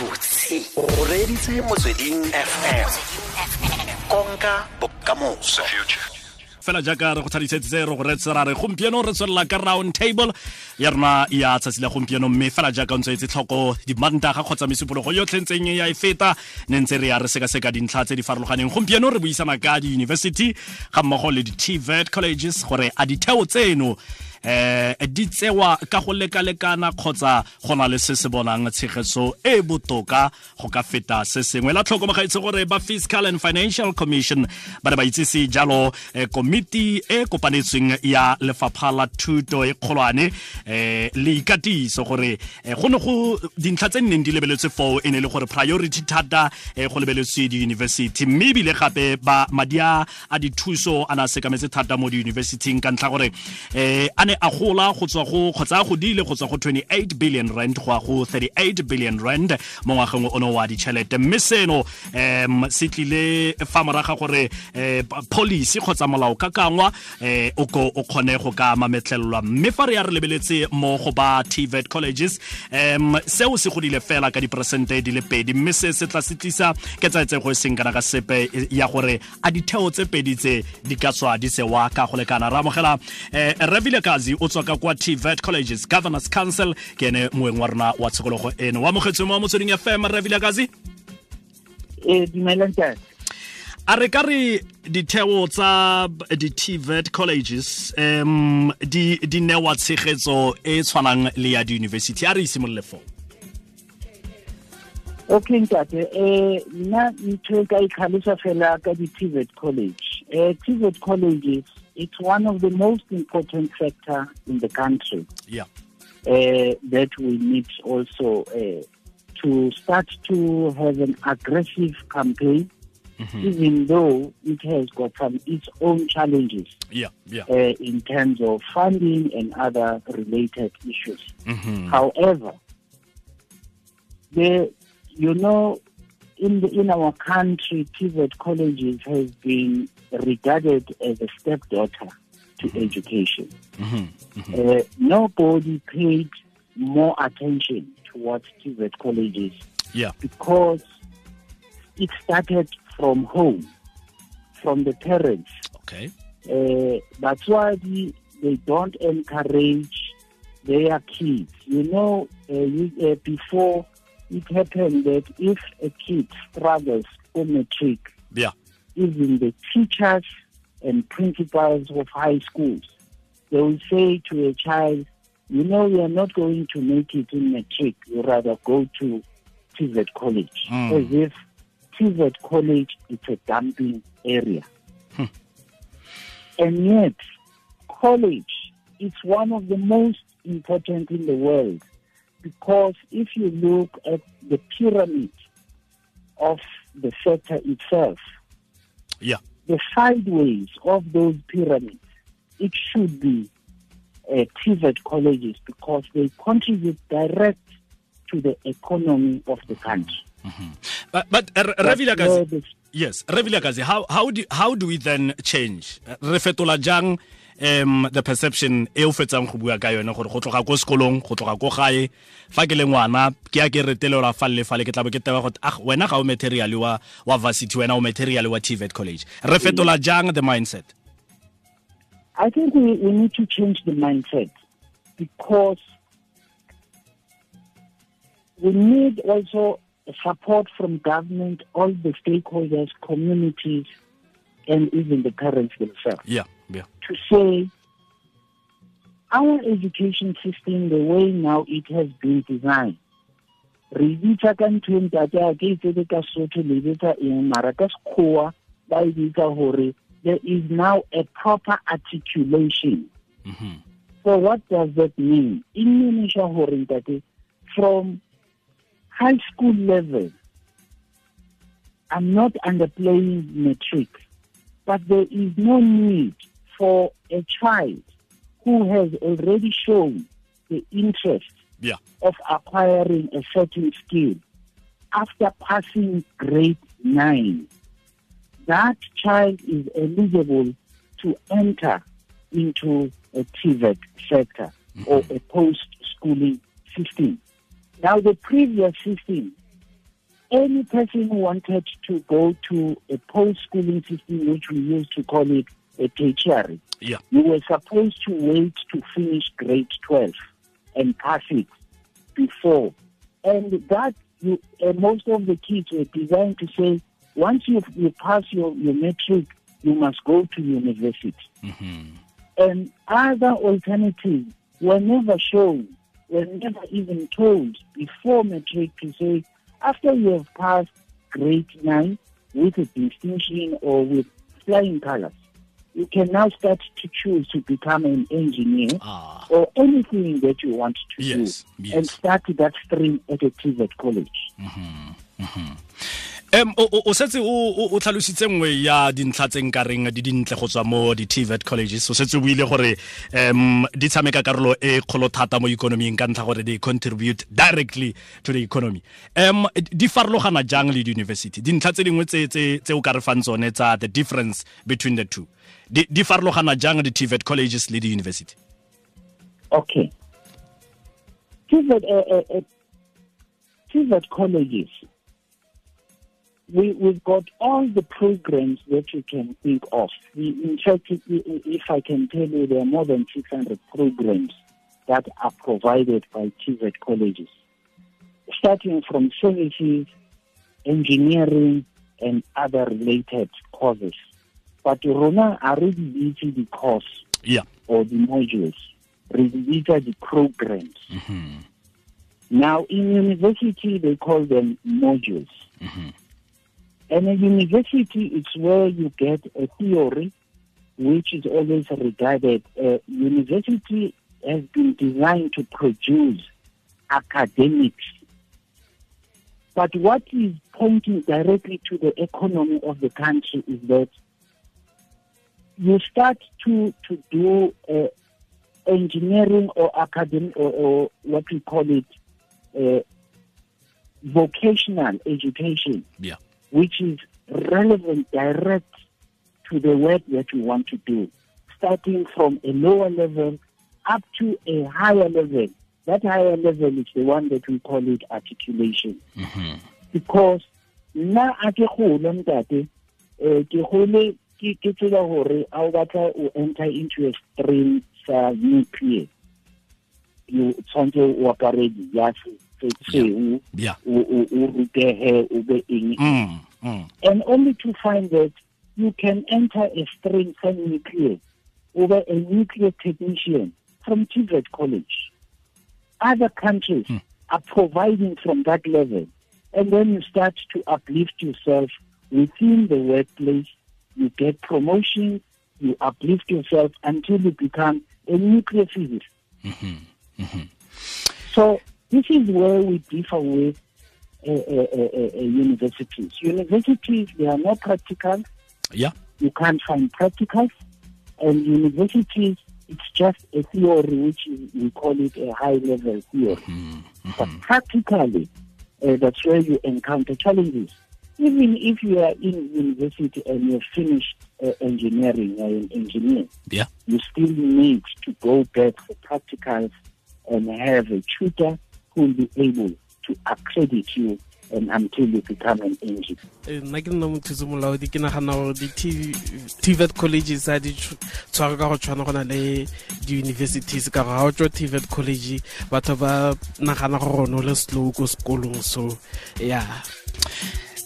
gabotse o reditse motsweding fm konka bokamoso. Fela jaaka re go tlhadisetse re go retse ra re gompieno re tswelela ka round table ya rona ya tsatsi la gompieno mme fela jaaka ntse etse tlhoko dimantaga kgotsa mesupologo yotlhe ntseng ya e feta ne ntse re ya re sekaseka dintlha tse di farologaneng. Gompieno re buisana ka di-university ga mmogo le di-tvet colleges gore a ditheo tseno eh di tsewa ka go lekalekana kgotsa go na le se se bonang tshegetso e botoka go ka feta se sengwe. La tlhoko magaitse gore ba fiscal and financial commission ba re ba itsese jalo eh, komiti e kopanetsweng ya lefapha la thuto e kgolwane eh, le ikatiso gore eh, go ne go dintlha tse nneng di lebeletswe foo e ne le gore priority thata eh, go lebeletswe di-university. Mme ebile gape ba madi a dithuso a ne a sekametse thata mo di-universityng ka ntlha gore eh, ne a gola go tswa go kgotsa a godile go tswa go 28 billion rand go a go 38 billion rand mo ngwageng ono wa ditšhelete. Mme seno um se tlile fa moraga gore um policy kgotsa molao ka kangwa um o ko o kgone go ka mametlelelwa. Mme fa re ya re lebeletse mo go ba tvet colleges um seo se godile fela ka diperesente di le pedi. Mme se se tla se tlisa ke tsaetsego e seng kana ka sepe ya gore a ditheo tse pedi tse di ka tswa di sewa ka go lekana. Re amogela eh, rebile ka kazi o tswa ka kwa tvet colleges governors council. Ke ene moeng wa rona wa tshokologo eno. Wa mogetswe mo motsweding fm revile kazi e a re ka re ditheo tsa di-tvet colleges um di, di newa tshegetso e tshwanang le ya di-university. A re isimolole foo. Okay ntate. Um nna ntho e ka itlhalosa fela ka di-tvet college. Um tvet colleges it's one of the most important sector in the country yeah uh, that we need also uh, to start to have an aggressive campaign mm -hmm. even though it has got some its own challenges yeah, yeah. Uh, in terms of funding and other related issues. Mm -hmm. However, the you know, in the, in our country, TVET colleges has been regarded as a stepdaughter to mm -hmm. education. Mm -hmm. Mm -hmm. Uh, nobody paid more attention towards TVET colleges yeah. because it started from home, from the parents. Okay. Uh, that's why the, they don't encourage their kids. You know, uh, you, uh, before it happened that if a kid struggles for matric, yeah, even the teachers and principals of high schools, they will say to a child, you know, you are not going to make it in matric. You rather go to TVET college, Mm. as if TVET college is a dumping area. Hmm. And yet, college is one of the most important in the world because if you look at the pyramid of the sector itself, yeah, the sideways of those pyramids, it should be uh, TVET colleges because they contribute direct to the economy of the country. but but uh, That's Revila where Kazi, the- yes Revila Kazi, how how do how do we then change? Re fetola jang um the perception e o fetsang go bua ka yone gore go tloga ko sekolong go tloga ko gae. Fa ke le ngwana ke a ke retelelwa fa le fa le ke tla be ke teba go ah wena ga o material wa wa varsity wena o material wa TVET college. Re fetola jang the mindset? I think we, we need to change the mindset because we need also support from government, all the stakeholders, communities, and even the parents themselves. Yeah to say our education system, the way now it has been designed, re bitsa ka ntho e ntate a ke itsebe ka sotho le bitsa eng? Mara ka sekgowa ba e bitsa gore there is now a proper articulation. Mhm. so what does that mean? E meanisha gore ntate from high school level i'm not underplaying matric but there is no need for a child who has already shown the interest yeah. of acquiring a certain skill. After passing grade 9 that child is eligible to enter into a TVET sector or mm-hmm. a post-schooling system. Now, the previous system any person who wanted to go to a post-schooling system, which we used to call it a tertiary, yeah you were supposed to wait to finish grade 12 and pass it before. And that, you, uh, most of the kids were designed to say, once you, you pass your, your matric, you must go to university. And other alternatives were never shown, were never even told before matric to say, after you have passed grade 9 with a distinction or with flying colors, you can now start to choose to become an engineer ah or anything that you want to Yes, do yes. and start that stream at a private college. em o o- o setse o o o tlhalositse nngwe ya dintlha tse nkareng di dintle go tswa mo di-tvet colleges. O setse o buile gore um di tshameka karolo e kgolo thata mo economyng ka ntlha gore they contribute directly to the economy. Um di farologana jang le di-university? Dintlha tse dingwe tse o ka re fang tsone tsa the difference between the two. Di farologana jang di-tvet colleges le di-university? Okay. TVET, uh, uh, TVET colleges, we, we've got all the programs that you can think of. We, in fact, if, I can tell you, there are more than 600 programs that are provided by TVET colleges, starting from services, engineering, and other related courses. But Rona already busy the course yeah or the modules. These are the programs. Mm-hmm. Now, in university, they call them modules. Mm-hmm. And a university is where you get a theory, which is always regarded. Uh, university has been designed to produce academics. But what is pointing directly to the economy of the country is that you start to to do uh, engineering or academic or, or what we call it uh, vocational education, yeah which is relevant direct to the work that you want to do, starting from a lower level up to a higher level. That higher level is the one that we call it articulation. Because nna a ke gole ntate eh, ke gole ke tsela gore a o batla o enter into a stream sa nuclear you tshwanetse o apare dijase tse tshweu yeah. o rutege o be eng mm, mm. and only to find that you can enter a stream from nuclear over a nuclear technician from TVET College. Other countries are providing from that level. And then you start to uplift yourself within the workplace. You get promotion, you uplift yourself until you become a nuclear physicist. So this is where we differ with uh, universities. Universities, they are not practical. yeah You can't find practicals. And universities, it's just a theory, which is, we call it a high-level theory. But practically, uh, that's where you encounter challenges. Even if you are in university and you've finished uh, engineering, you're an engineer, yeah you still need to go back for practicals and have a tutor who will be able to accredit you and until you become an engineer. Eh, nna ke nna mothusi molaodi ke nagana gore di-tvet colleges a di tsh- tshware ka go tshwana go na le di-universities ka gore ga o tswa tvet college batho ba nagana gore one o le slow ko sekolong so ya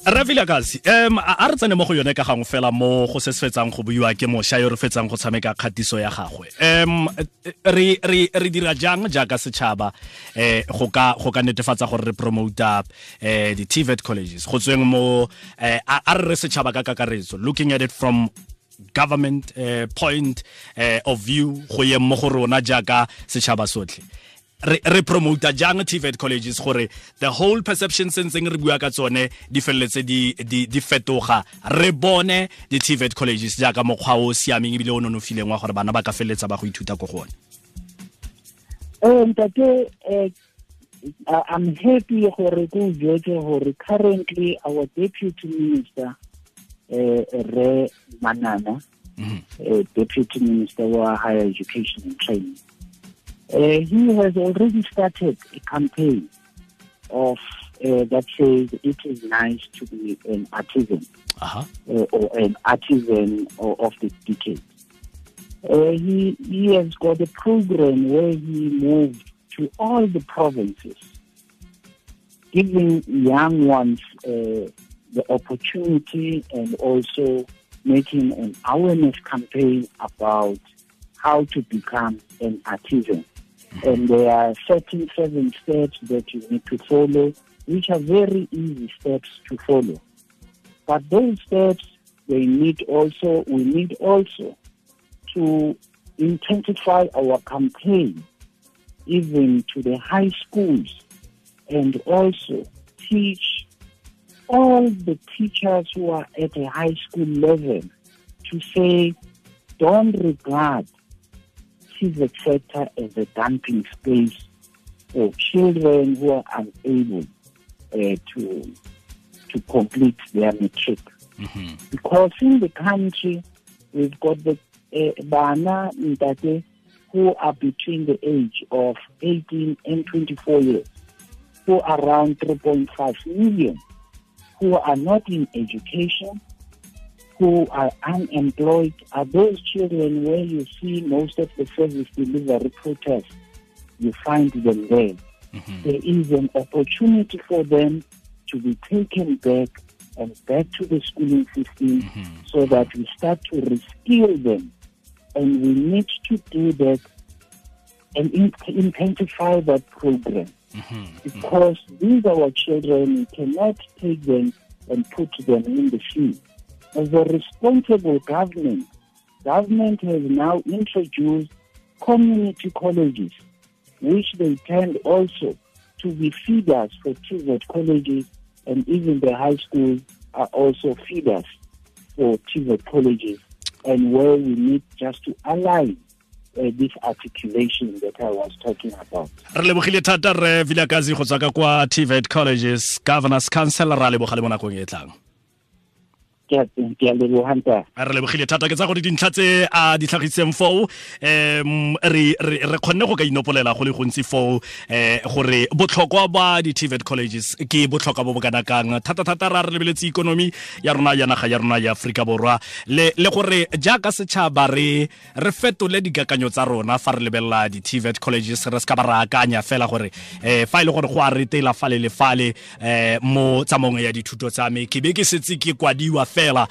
ravilakazi um a re tsene mo go yone ka gangwe fela mo go se se fetsang go buiwa ke mošwa yo re fetsang go tshameka kgatiso ya gagwe. Um re re re dira jang jaaka setšhaba eh go ka go ka netefatsa gore re promota eh di TVET colleges? Go tsweng mo eh a re re setšhaba ka kakaretso looking at it from government uh, point uh, of view go ye mo go rona jaaka setšhaba sotlhe re re promota jang TVET colleges gore the whole perception se ntseng re bua ka tsone di feleletse di di di fetoga. Re bone di TVET colleges jaaka mokgwa o siameng ebile o nonofileng wa gore bana ba ka feleletsa ba go ithuta ko gone one. Eh, ntate, eh, I'm happy gore ko o jwetse gore currently our deputy minister eh, Re Manana, eh, deputy minister wa higher education and training, he has already started a campaign of uh, that says it is nice to be an artisan aha uh, or an artisan of the decade. Uh, he, he has got a program where he moved to all the provinces, giving young ones uh, the opportunity and also making an awareness campaign about how to become an artisan. And there are certain seven steps that you need to follow, which are very easy steps to follow. But those steps, they need also, we need also to intensify our campaign even to the high schools and also teach all the teachers who are at a high school level to say, don't regard civic sector as a dumping space for children who are unable uh, to to complete their matric. Because in the country, we've got the uh, Bana Ntate who are between the age of 18 and 24 years, who are around 3.5 million, who are not in education, who are unemployed, are those children where you see most of the service delivery protests, you find them there. Mm-hmm. There is an opportunity for them to be taken back and back to the schooling system mm-hmm. so that we start to reskill them. And we need to do that and intensify that program mm-hmm. because these are our children. We cannot take them and put them in the field. As a responsible government, government has now introduced community colleges, which they tend also to be feeders for TVET colleges, and even the high schools are also feeders for TVET colleges, and where we need just to align uh, this articulation that I was talking about. re lebogile thata re vilakazi go tswa ka kwa tvet colleges governors council ra leboga le mo nakong e tlang Ke a- re lebogile thata ke tsa gore dintlha tse a di tlhagisitseng foo um re re kgonne go ka inopolela go le gontsi foo um gore botlhokwa ba di-tvet colleges ke botlhokwa bo bo kana kang thata-thata ra re lebeletse ikonomi ya rona ya naga ya rona ya aforika borwa. Le le gore jaaka setšhaba re re fetole dikakanyo tsa rona fa re lebelela di-tvet colleges re se ka ba re akanya fela gore um fa e le gore go a retela fale le fale um mo tsamong ya dithuto tsa me. Ke be ke setse ke kwadiwa fela um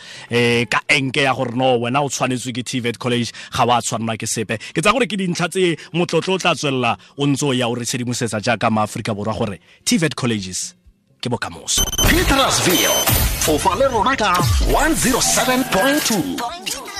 ka enke ya gore no wena o tshwanetswe ke tvet college ga wa tshwanelwa ke sepe. Ke tsa gore ke dintlha tse motlotlo o tla tswelela o ntse o ya o re tshedimosetsa jaaka maaforika borwa gore tvet colleges ke bokamoso. Petersville fa le rona ka 107.2